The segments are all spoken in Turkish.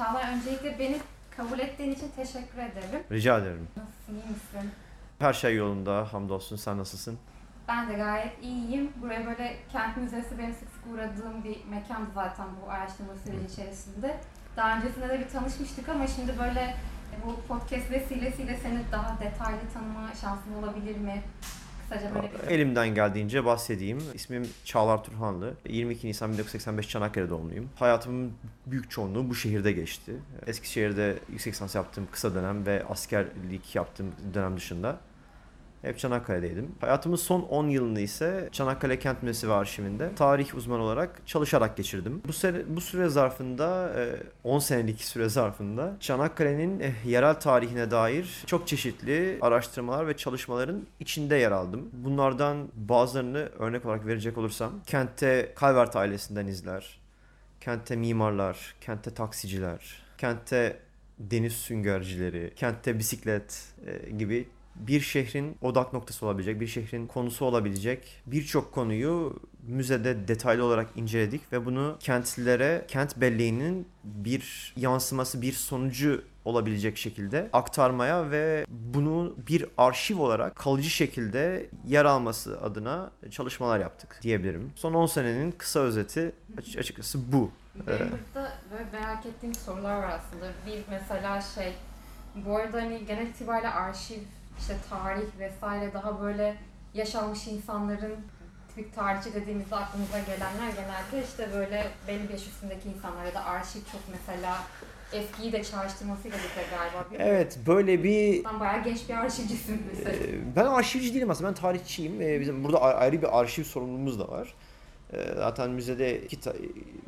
Çağlar öncelikle beni kabul ettiğin için teşekkür ederim. Rica ederim. Nasılsın, iyi misin? Her şey yolunda. Hamdolsun. Sen nasılsın? Ben de gayet iyiyim. Buraya böyle kent müzesi benim sık sık uğradığım bir mekandı zaten bu araştırma süreci içerisinde. Daha öncesinde de bir tanışmıştık ama şimdi böyle bu podcast vesilesiyle seni daha detaylı tanıma şansım olabilir mi? Böyle. Elimden geldiğince bahsedeyim. İsmim Çağlar Turhanlı. 22 Nisan 1985 Çanakkale doğumluyum. Hayatımın büyük çoğunluğu bu şehirde geçti. Eskişehir'de yüksek lisans yaptığım kısa dönem ve askerlik yaptığım dönem dışında hep Çanakkale'deydim. Hayatımın son 10 yılını ise Çanakkale Kent Müzesi ve Arşivinde tarih uzmanı olarak çalışarak geçirdim. Bu süre, bu süre zarfında, e, 10 senelik süre zarfında Çanakkale'nin e, yerel tarihine dair çok çeşitli araştırmalar ve çalışmaların içinde yer aldım. Bunlardan bazılarını örnek olarak verecek olursam, kentte Calvert ailesinden izler, kentte mimarlar, kentte taksiciler, kentte deniz süngercileri, kentte bisiklet e, gibi bir şehrin odak noktası olabilecek, bir şehrin konusu olabilecek birçok konuyu müzede detaylı olarak inceledik ve bunu kentlilere kent belleğinin bir yansıması, bir sonucu olabilecek şekilde aktarmaya ve bunu bir arşiv olarak kalıcı şekilde yer alması adına çalışmalar yaptık diyebilirim. Son 10 senenin kısa özeti açık- açıkçası bu. Benim burada böyle merak ettiğim sorular var aslında. Bir mesela şey, bu arada hani genel itibariyle arşiv, işte tarih vesaire daha böyle yaşanmış insanların tipik tarihçi dediğimizde aklımıza gelenler genelde işte böyle belli bir yaş üstündeki insanlar ya da arşiv çok mesela eskiyi de çağrıştırmasıyla birlikte galiba. Bir Evet böyle bir Sen bayağı genç bir arşivcisin mesela. Ee, Ben arşivci değilim aslında. Ben tarihçiyim. Ee, Bizim burada ayrı bir arşiv sorumluluğumuz da var. Ee, Zaten müzede iki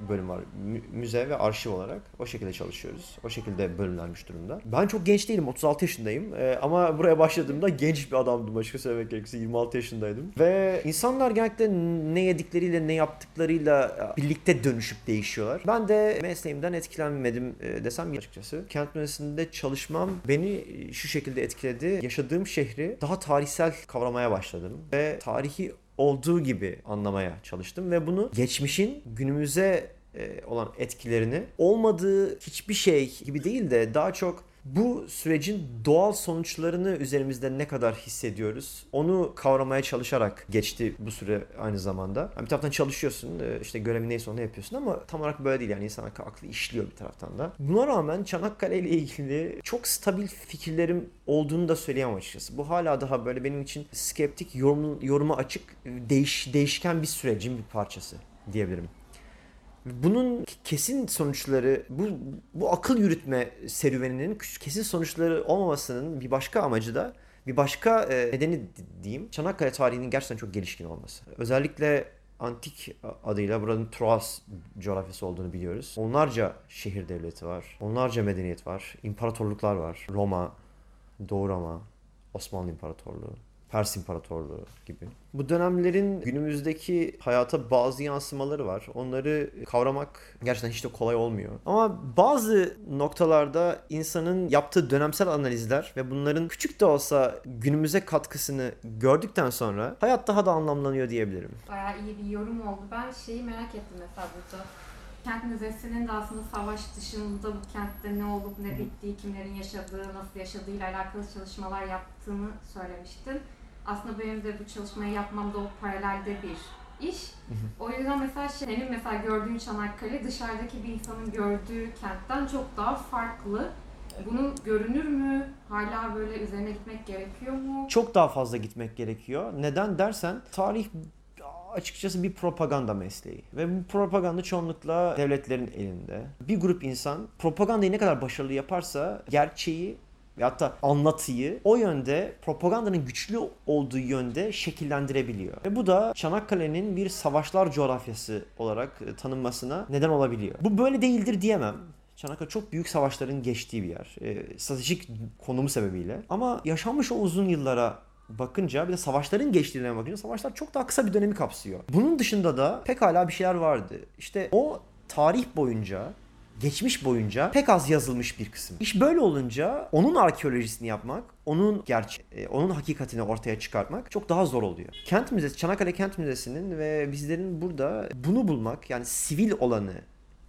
bölüm var. Mü- Müze ve arşiv olarak. O şekilde çalışıyoruz. O şekilde bölümlenmiş durumda. Ben çok genç değilim. 36 yaşındayım. Ee, Ama buraya başladığımda genç bir adamdım. Açıkça söylemek gerekirse 26 yaşındaydım. Ve insanlar genellikle ne yedikleriyle ne yaptıklarıyla birlikte dönüşüp değişiyorlar. Ben de mesleğimden etkilenmedim e, desem açıkçası. Kent müzesinde çalışmam beni şu şekilde etkiledi. Yaşadığım şehri daha tarihsel kavramaya başladım. Ve tarihi olduğu gibi anlamaya çalıştım. Ve bunu geçmişin günümüze e, olan etkilerini olmadığı hiçbir şey gibi değil de daha çok bu sürecin doğal sonuçlarını üzerimizde ne kadar hissediyoruz onu kavramaya çalışarak geçti bu süre aynı zamanda. Yani bir taraftan çalışıyorsun e, işte görevin neyse onu yapıyorsun ama tam olarak böyle değil yani insan aklı işliyor bir taraftan da. Buna rağmen Çanakkale ile ilgili çok stabil fikirlerim olduğunu da söyleyemem açıkçası. Bu hala daha böyle benim için skeptik yorum, yoruma açık değiş, değişken bir sürecin bir parçası diyebilirim. Bunun kesin sonuçları, bu, bu akıl yürütme serüveninin kesin sonuçları olmamasının bir başka amacı da, bir başka e, nedeni di- diyeyim, Çanakkale tarihinin gerçekten çok gelişkin olması. Özellikle antik adıyla buranın Troas coğrafyası olduğunu biliyoruz. Onlarca şehir devleti var, onlarca medeniyet var, imparatorluklar var. Roma, Doğu Roma, Osmanlı İmparatorluğu, Pers İmparatorluğu gibi. Bu dönemlerin günümüzdeki hayata bazı yansımaları var. Onları kavramak gerçekten hiç de kolay olmuyor. Ama bazı noktalarda insanın yaptığı dönemsel analizler ve bunların küçük de olsa günümüze katkısını gördükten sonra hayat daha da anlamlanıyor diyebilirim. Bayağı iyi bir yorum oldu. Ben şeyi merak ettim mesela burada. Kent Müzesi'nin de aslında savaş dışında bu kentte ne olup ne bittiği, kimlerin yaşadığı, nasıl yaşadığıyla alakalı çalışmalar yaptığını söylemiştin. Aslında benim de bu çalışmayı yapmam da o paralelde bir iş. O yüzden mesela şey, senin mesela gördüğün Çanakkale dışarıdaki bir insanın gördüğü kentten çok daha farklı. Bunun görünür mü? Hala böyle üzerine gitmek gerekiyor mu? çok daha fazla gitmek gerekiyor. Neden dersen tarih açıkçası bir propaganda mesleği ve bu propaganda çoğunlukla devletlerin elinde. Bir grup insan propagandayı ne kadar başarılı yaparsa gerçeği ve hatta anlatıyı o yönde propagandanın güçlü olduğu yönde şekillendirebiliyor. Ve bu da Çanakkale'nin bir savaşlar coğrafyası olarak e, tanınmasına neden olabiliyor. Bu böyle değildir diyemem. Çanakkale çok büyük savaşların geçtiği bir yer. E, stratejik konumu sebebiyle. Ama yaşanmış o uzun yıllara bakınca bir de savaşların geçtiğine bakınca savaşlar çok daha kısa bir dönemi kapsıyor. Bunun dışında da pekala bir şeyler vardı. İşte o tarih boyunca geçmiş boyunca pek az yazılmış bir kısım. İş böyle olunca onun arkeolojisini yapmak, onun gerçek, onun hakikatini ortaya çıkartmak çok daha zor oluyor. Kent Müzesi, Çanakkale Kent Müzesi'nin ve bizlerin burada bunu bulmak yani sivil olanı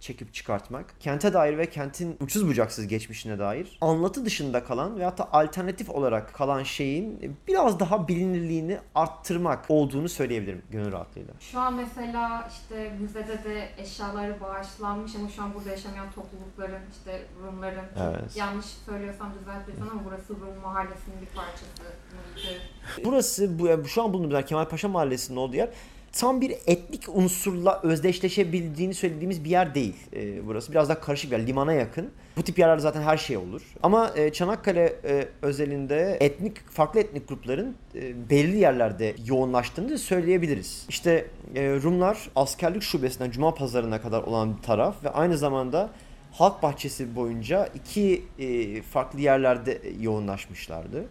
çekip çıkartmak, kente dair ve kentin uçsuz bucaksız geçmişine dair anlatı dışında kalan ve hatta alternatif olarak kalan şeyin biraz daha bilinirliğini arttırmak olduğunu söyleyebilirim gönül rahatlığıyla. Şu an mesela işte müzede de eşyaları bağışlanmış ama şu an burada yaşamayan toplulukların, işte Rumların, Evet. yanlış söylüyorsam düzelt lütfen ama burası Rum mahallesinin bir parçası? Burası bu şu an bulunduğumuz yer Kemal Paşa Mahallesi'nin olduğu yer tam bir etnik unsurla özdeşleşebildiğini söylediğimiz bir yer değil. Ee, burası biraz daha karışık bir yer, limana yakın. Bu tip yerlerde zaten her şey olur. Ama e, Çanakkale e, özelinde etnik farklı etnik grupların e, belirli yerlerde yoğunlaştığını da söyleyebiliriz. İşte e, Rumlar askerlik şubesinden Cuma pazarına kadar olan bir taraf ve aynı zamanda Halk Bahçesi boyunca iki e, farklı yerlerde yoğunlaşmışlardı.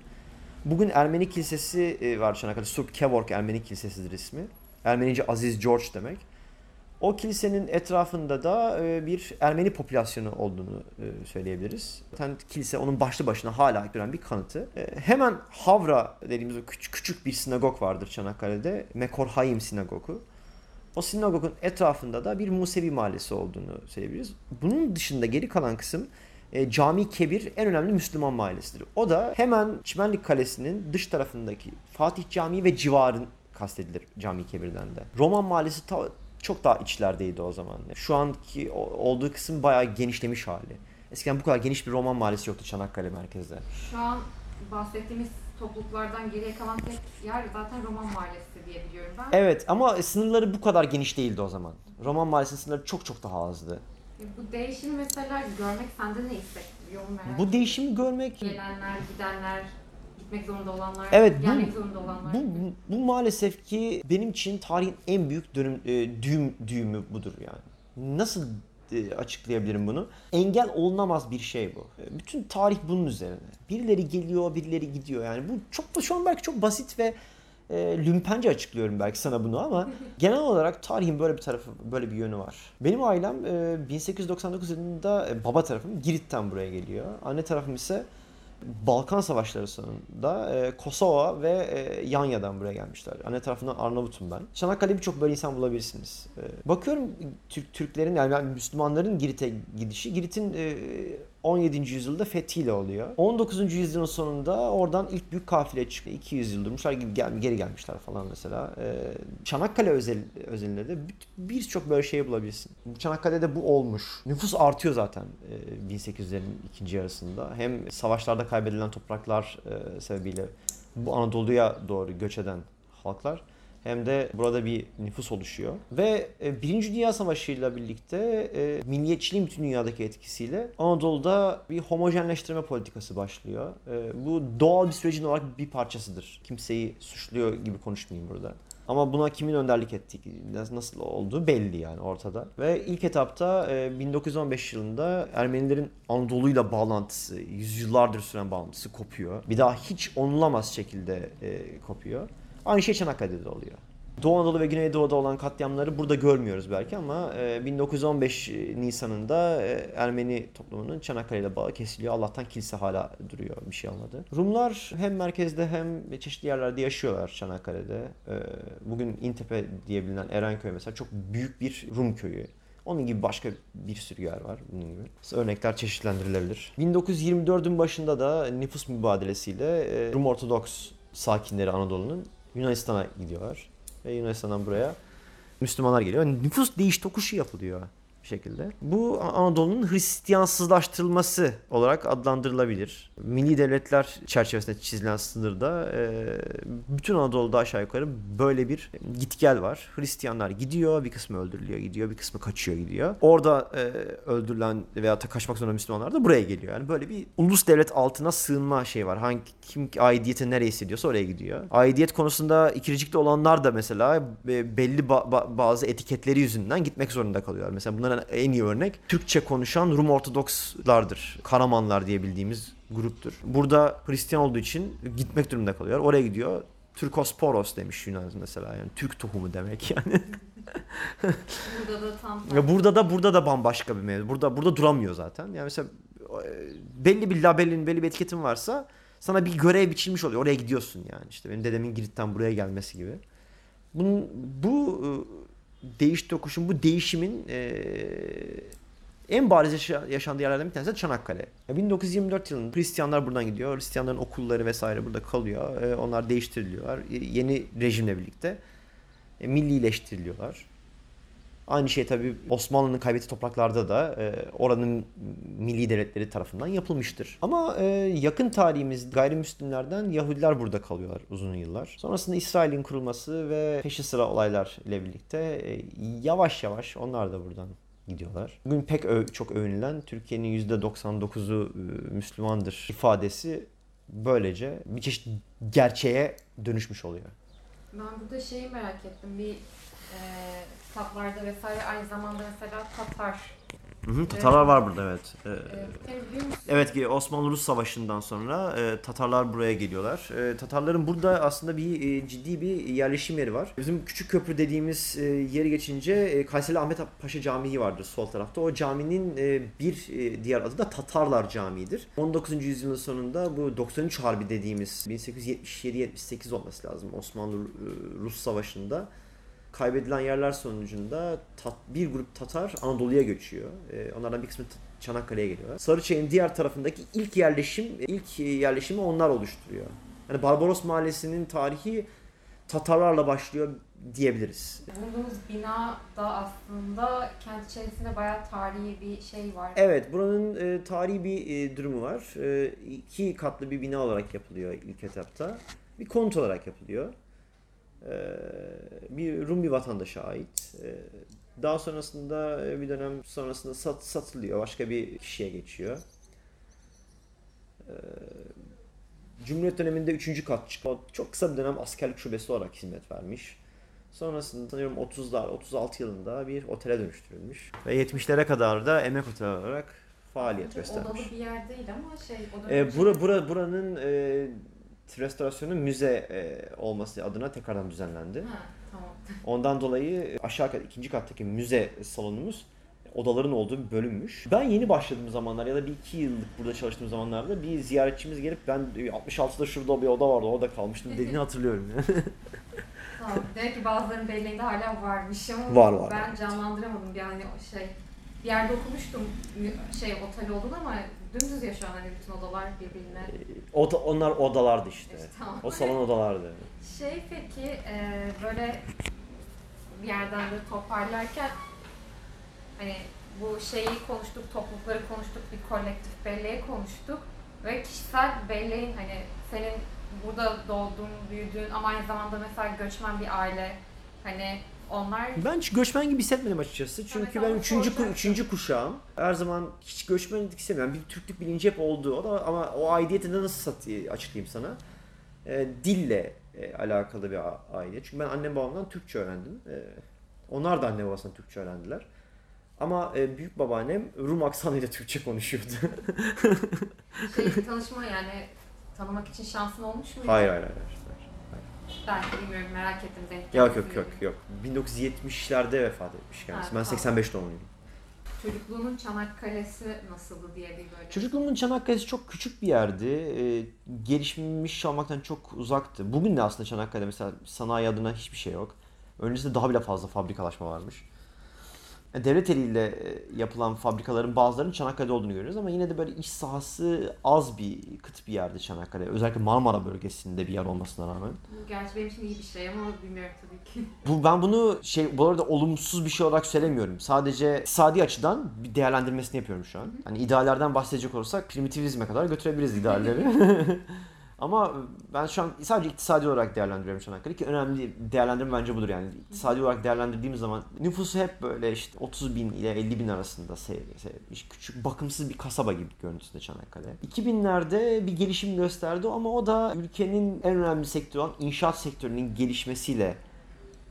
Bugün Ermeni Kilisesi e, var Çanakkale. Surp Kevork Ermeni Kilisesi'dir ismi. Ermenice Aziz George demek. O kilisenin etrafında da e, bir Ermeni popülasyonu olduğunu e, söyleyebiliriz. Zaten kilise onun başlı başına hala duran bir kanıtı. E, Hemen Havra dediğimiz o küçük, küçük bir sinagog vardır Çanakkale'de. Mekorhaim Sinagogu. O sinagogun etrafında da bir Musevi mahallesi olduğunu söyleyebiliriz. Bunun dışında geri kalan kısım Cami Kebir en önemli Müslüman mahallesidir. O da hemen Çimenlik Kalesi'nin dış tarafındaki Fatih Camii ve civarın kastedilir Cami Kebir'den de. Roman mahallesi ta- çok daha içlerdeydi o zaman. Şu anki olduğu kısım bayağı genişlemiş hali. Eskiden bu kadar geniş bir Roman mahallesi yoktu Çanakkale merkezde. Şu an bahsettiğimiz topluluklardan geriye kalan tek yer zaten Roman mahallesi diye biliyorum ben. Evet ama sınırları bu kadar geniş değildi o zaman. Roman mahallesinin sınırları çok çok daha azdı. E, Bu değişimi mesela görmek sende ne hissettiriyor merak Bu değişimi görmek Gelenler, gidenler, gitmek zorunda olanlar, Evet, bu- gelmek zorunda olanlar. Bu, bu, bu maalesef ki benim için tarihin en büyük dönüm, e, düğüm, düğümü budur yani. Nasıl e, açıklayabilirim bunu? Engel olunamaz bir şey bu. E, Bütün tarih bunun üzerine. Birileri geliyor, birileri gidiyor. Yani bu çok da şu an belki çok basit ve e, lümpence açıklıyorum belki sana bunu ama genel olarak tarihin böyle bir tarafı, böyle bir yönü var. Benim ailem e, 1899 yılında e, baba tarafım Girit'ten buraya geliyor. Anne tarafım ise Balkan Savaşları sonunda e, Kosova ve e, Yanya'dan buraya gelmişler. Anne tarafından Arnavut'um ben. Çanakkale'de birçok böyle insan bulabilirsiniz. E, bakıyorum Türk Türklerin yani Müslümanların Girit'e gidişi Girit'in e, 17. yüzyılda fethiyle oluyor. 19. yüzyılın sonunda oradan ilk büyük kafile çıkıyor. 200 yıl durmuşlar gibi gel, geri gelmişler falan mesela. E, Çanakkale özel, özelinde de bir- birçok böyle şey bulabilirsin. Çanakkale'de bu olmuş. Nüfus artıyor zaten e, 1800'lerin ikinci yarısında. Hem savaşlarda kaybedilen topraklar e, sebebiyle bu Anadolu'ya doğru göç eden halklar hem de burada bir nüfus oluşuyor. Ve e, Birinci Dünya Savaşı ile birlikte e, milliyetçiliğin bütün dünyadaki etkisiyle Anadolu'da bir homojenleştirme politikası başlıyor. E, bu doğal bir sürecin olarak bir parçasıdır. Kimseyi suçluyor gibi konuşmayayım burada. Ama buna kimin önderlik ettiği, nasıl olduğu belli yani ortada. Ve ilk etapta e, 1915 yılında Ermenilerin Anadolu'yla bağlantısı, yüzyıllardır süren bağlantısı kopuyor. Bir daha hiç onulamaz şekilde kopuyor. Aynı şey Çanakkale'de de oluyor. Doğu Anadolu ve Güneydoğu'da olan katliamları burada görmüyoruz belki ama e, 1915 Nisan'ında e, Ermeni toplumunun Çanakkale ile bağı kesiliyor. Allah'tan kilise hala duruyor bir şey olmadı. Rumlar hem merkezde hem çeşitli yerlerde yaşıyorlar Çanakkale'de. E, Bugün İntepe diye bilinen Erenköy mesela çok büyük bir Rum köyü. Onun gibi başka bir sürü yer var bunun gibi. Örnekler çeşitlendirilebilir. 1924'ün başında da nüfus mübadelesiyle e, Rum Ortodoks sakinleri Anadolu'nun Yunanistan'a gidiyorlar. Ve Yunanistan'dan buraya Müslümanlar geliyor. Yani nüfus değiş tokuşu yapılıyor bir şekilde. Bu Anadolu'nun Hristiyansızlaştırılması olarak adlandırılabilir. Milli devletler çerçevesinde çizilen sınırda e, bütün Anadolu'da aşağı yukarı böyle bir gitgel var. Hristiyanlar gidiyor, bir kısmı öldürülüyor gidiyor, bir kısmı kaçıyor gidiyor. Orada e, öldürülen veya kaçmak zorunda Müslümanlar da buraya geliyor. Yani böyle bir ulus devlet altına sığınma şey var. Hangi kim aidiyeti nereye hissediyorsa oraya gidiyor. Aidiyet konusunda ikircikli olanlar da mesela e, belli ba- ba- bazı etiketleri yüzünden gitmek zorunda kalıyorlar. Mesela bunların en iyi örnek Türkçe konuşan Rum Ortodokslardır. Karamanlar diye bildiğimiz gruptur. Burada Hristiyan olduğu için gitmek durumunda kalıyor. Oraya gidiyor. Türkosporos demiş Yunan mesela yani Türk tohumu demek yani. Burada da tam Ya burada da burada da bambaşka bir mevzu. Burada burada duramıyor zaten. Yani mesela e, belli bir labelin, belli bir etiketin varsa sana bir görev biçilmiş oluyor. Oraya gidiyorsun yani. İşte benim dedemin Girit'ten buraya gelmesi gibi. Bunun bu değiş tokuşun, bu değişimin e, En bariz yaşa- yaşandığı yerlerden bir tanesi de Çanakkale. Ya 1924 yılında Hristiyanlar buradan gidiyor. Hristiyanların okulları vesaire burada kalıyor. E, onlar değiştiriliyorlar. E, yeni rejimle birlikte e, millileştiriliyorlar. Aynı şey tabii Osmanlı'nın kaybettiği topraklarda da e, oranın milli devletleri tarafından yapılmıştır. Ama e, yakın tarihimiz gayrimüslimlerden Yahudiler burada kalıyorlar uzun yıllar. Sonrasında İsrail'in kurulması ve peşi sıra olaylar ile birlikte e, yavaş yavaş onlar da buradan gidiyorlar. Bugün pek ö- çok övünülen Türkiye'nin %99'u e, Müslümandır ifadesi böylece bir çeşit gerçeğe dönüşmüş oluyor. Ben burada şeyi merak ettim. Bir e, kitaplarda vesaire aynı zamanda mesela Tatar. Hı hı, Tatarlar var burada evet. Ee, E? Evet ki Osmanlı-Rus Savaşı'ndan sonra e, Tatarlar buraya geliyorlar. E, Tatarların burada aslında bir e, ciddi bir yerleşim yeri var. Bizim Küçük Köprü dediğimiz e, yeri geçince e, Kayseri Ahmet Paşa Camii vardır sol tarafta. O caminin e, bir e, diğer adı da Tatarlar Camii'dir. 19. yüzyılın sonunda bu 93 Harbi dediğimiz 1877-78 olması lazım Osmanlı-Rus Savaşı'nda kaybedilen yerler sonucunda tat- bir grup Tatar Anadolu'ya göçüyor. Ee, onlardan bir kısmı Çanakkale'ye geliyorlar. Sarıçay'ın diğer tarafındaki ilk yerleşim, ilk e, yerleşimi onlar oluşturuyor. Yani Barbaros Mahallesi'nin tarihi Tatarlarla başlıyor diyebiliriz. Bulunduğumuz bina da aslında kent içerisinde bayağı tarihi bir şey var. Evet, buranın e, tarihi bir e, durumu var. E, iki katlı bir bina olarak yapılıyor ilk etapta. Bir konut olarak yapılıyor. E, bir Rum bir vatandaşa ait. E, daha sonrasında e, bir dönem sonrasında sat, satılıyor. Başka bir kişiye geçiyor. E, Cumhuriyet döneminde üçüncü kat çıkıyor. Çok kısa bir dönem askerlik şubesi olarak hizmet vermiş. Sonrasında sanıyorum 30'lar, 36 yılında bir otele dönüştürülmüş. Ve 70'lere kadar da emek otel olarak faaliyet Bence göstermiş. Odalı bir yer değil ama şey Ee, bura, bura, buranın e, restorasyonu müze e, olması adına tekrardan düzenlendi. Ha, tamam. Ondan dolayı aşağı kat, ikinci kattaki müze salonumuz odaların olduğu bir bölümmüş. Ben yeni başladığım zamanlar ya da bir iki yıllık burada çalıştığım zamanlarda bir ziyaretçimiz gelip ben 66'da şurada bir oda vardı orada kalmıştım dediğini hatırlıyorum. Tamam. Demek ki bazılarının belleğinde hala varmış ama Var, var, ben var. canlandıramadım yani şey. Bir yerde okumuştum şey otel olduğunu ama dümdüz ya şu an hani bütün odalar birbirine. Oda, onlar odalardı işte. İşte tamam. O salon odalardı. Şey peki e, böyle bir yerden de toparlarken hani bu şeyi konuştuk, toplulukları konuştuk, bir kolektif belleği konuştuk ve kişisel belleğin hani senin burada doğdun, büyüdüğün ama aynı zamanda mesela göçmen bir aile hani onlar Ben hiç göçmen gibi hissetmedim açıkçası. Çünkü Evet, ben üçüncü, ku- üçüncü kuşağım. Her zaman hiç göçmenlik istemiyorum. Bir Türklük bilinci hep oldu. O da, ama o aidiyeti de nasıl sat, açıklayayım sana? Ee, dille e, alakalı bir a- aidiyet. Çünkü ben annem babamdan Türkçe öğrendim. Ee, onlar da anne babasından Türkçe öğrendiler. Ama e, büyük babaannem Rum aksanıyla Türkçe konuşuyordu. şey tanışma yani tanımak için şansın olmuş muydu? hayır hayır hayır. De bilmiyorum merak ettim denk Yok yok yok yok. 1970'lerde vefat etmiş kendisi. Ha, ben tamam. 85 doğumluyum. Çocukluğunun Çanakkale'si nasıldı diye bir böyle. Çocukluğumun Çanakkale'si çok küçük bir yerdi. Ee, gelişmiş olmaktan çok uzaktı. Bugün de aslında Çanakkale'de mesela sanayi adına hiçbir şey yok. Öncesinde daha bile fazla fabrikalaşma varmış. E, Devlet eliyle e, yapılan fabrikaların bazılarının Çanakkale'de olduğunu görüyoruz ama yine de böyle iş sahası az bir kıt bir yerdi Çanakkale. Özellikle Marmara bölgesinde bir yer olmasına rağmen. Bu gerçi benim için iyi bir şey ama bilmiyorum tabii ki. Bu ben bunu şey bu arada olumsuz bir şey olarak söylemiyorum. Sadece iktisadi açıdan bir değerlendirmesini yapıyorum şu an. Hani ideallerden bahsedecek olursak primitivizme kadar götürebiliriz idealleri. Ama ben şu an sadece iktisadi olarak değerlendiriyorum Çanakkale'yi ki önemli değerlendirme bence budur yani. İktisadi olarak değerlendirdiğim zaman nüfusu hep böyle işte 30 bin ile 50 bin arasında seyr- seyretmiş. Küçük bakımsız bir kasaba gibi görüntüsünde Çanakkale. 2000'lerde bir gelişim gösterdi ama o da ülkenin en önemli sektörü olan inşaat sektörünün gelişmesiyle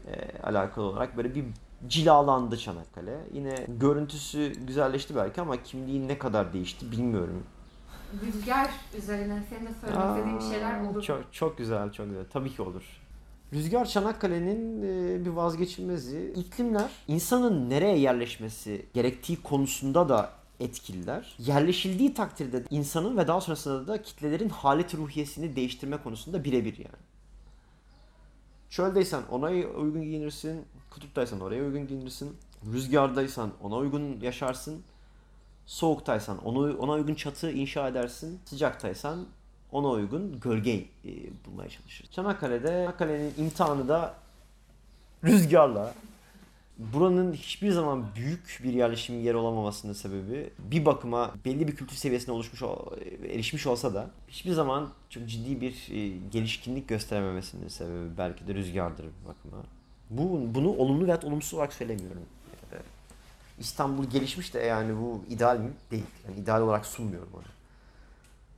e, alakalı olarak böyle bir cilalandı Çanakkale. Yine görüntüsü güzelleşti belki ama kimliği ne kadar değişti bilmiyorum. Rüzgar üzerine senin de söylemek istediğin bir şeyler olur. Çok, çok güzel, çok güzel. Tabii ki olur. Rüzgar Çanakkale'nin e, bir vazgeçilmezi. İklimler insanın nereye yerleşmesi gerektiği konusunda da etkililer. Yerleşildiği takdirde insanın ve daha sonrasında da kitlelerin halet ruhiyesini değiştirme konusunda birebir yani. Çöldeysen ona uygun giyinirsin, kutuptaysan oraya uygun giyinirsin, rüzgardaysan ona uygun yaşarsın. Soğuktaysan onu, ona uygun çatı inşa edersin. Sıcaktaysan ona uygun gölge e, bulmaya çalışırsın. Çanakkale'de, Çanakkale'nin imtihanı da rüzgarla. Buranın hiçbir zaman büyük bir yerleşim yeri olamamasının sebebi bir bakıma belli bir kültür seviyesine oluşmuş ol- erişmiş olsa da hiçbir zaman çok ciddi bir e, gelişkinlik gösterememesinin sebebi belki de rüzgardır bir bakıma. Bu bunu olumlu veya olumsuz olarak söylemiyorum. E, İstanbul gelişmiş de yani bu ideal mi? Değil. Yani ideal olarak sunmuyorum onu.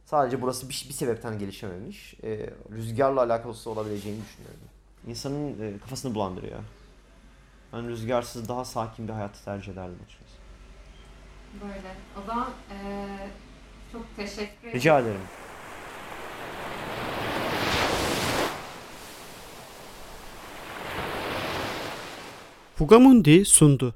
Sadece burası bir, bir sebepten gelişememiş. E, rüzgarla alakalısı olabileceğini düşünüyorum. İnsanın e, kafasını bulandırıyor. Ben rüzgarsız daha sakin bir hayatı tercih ederdim açıkçası. Böyle. O zaman eee, çok teşekkür ederim. Rica ederim. Fugamundi sundu.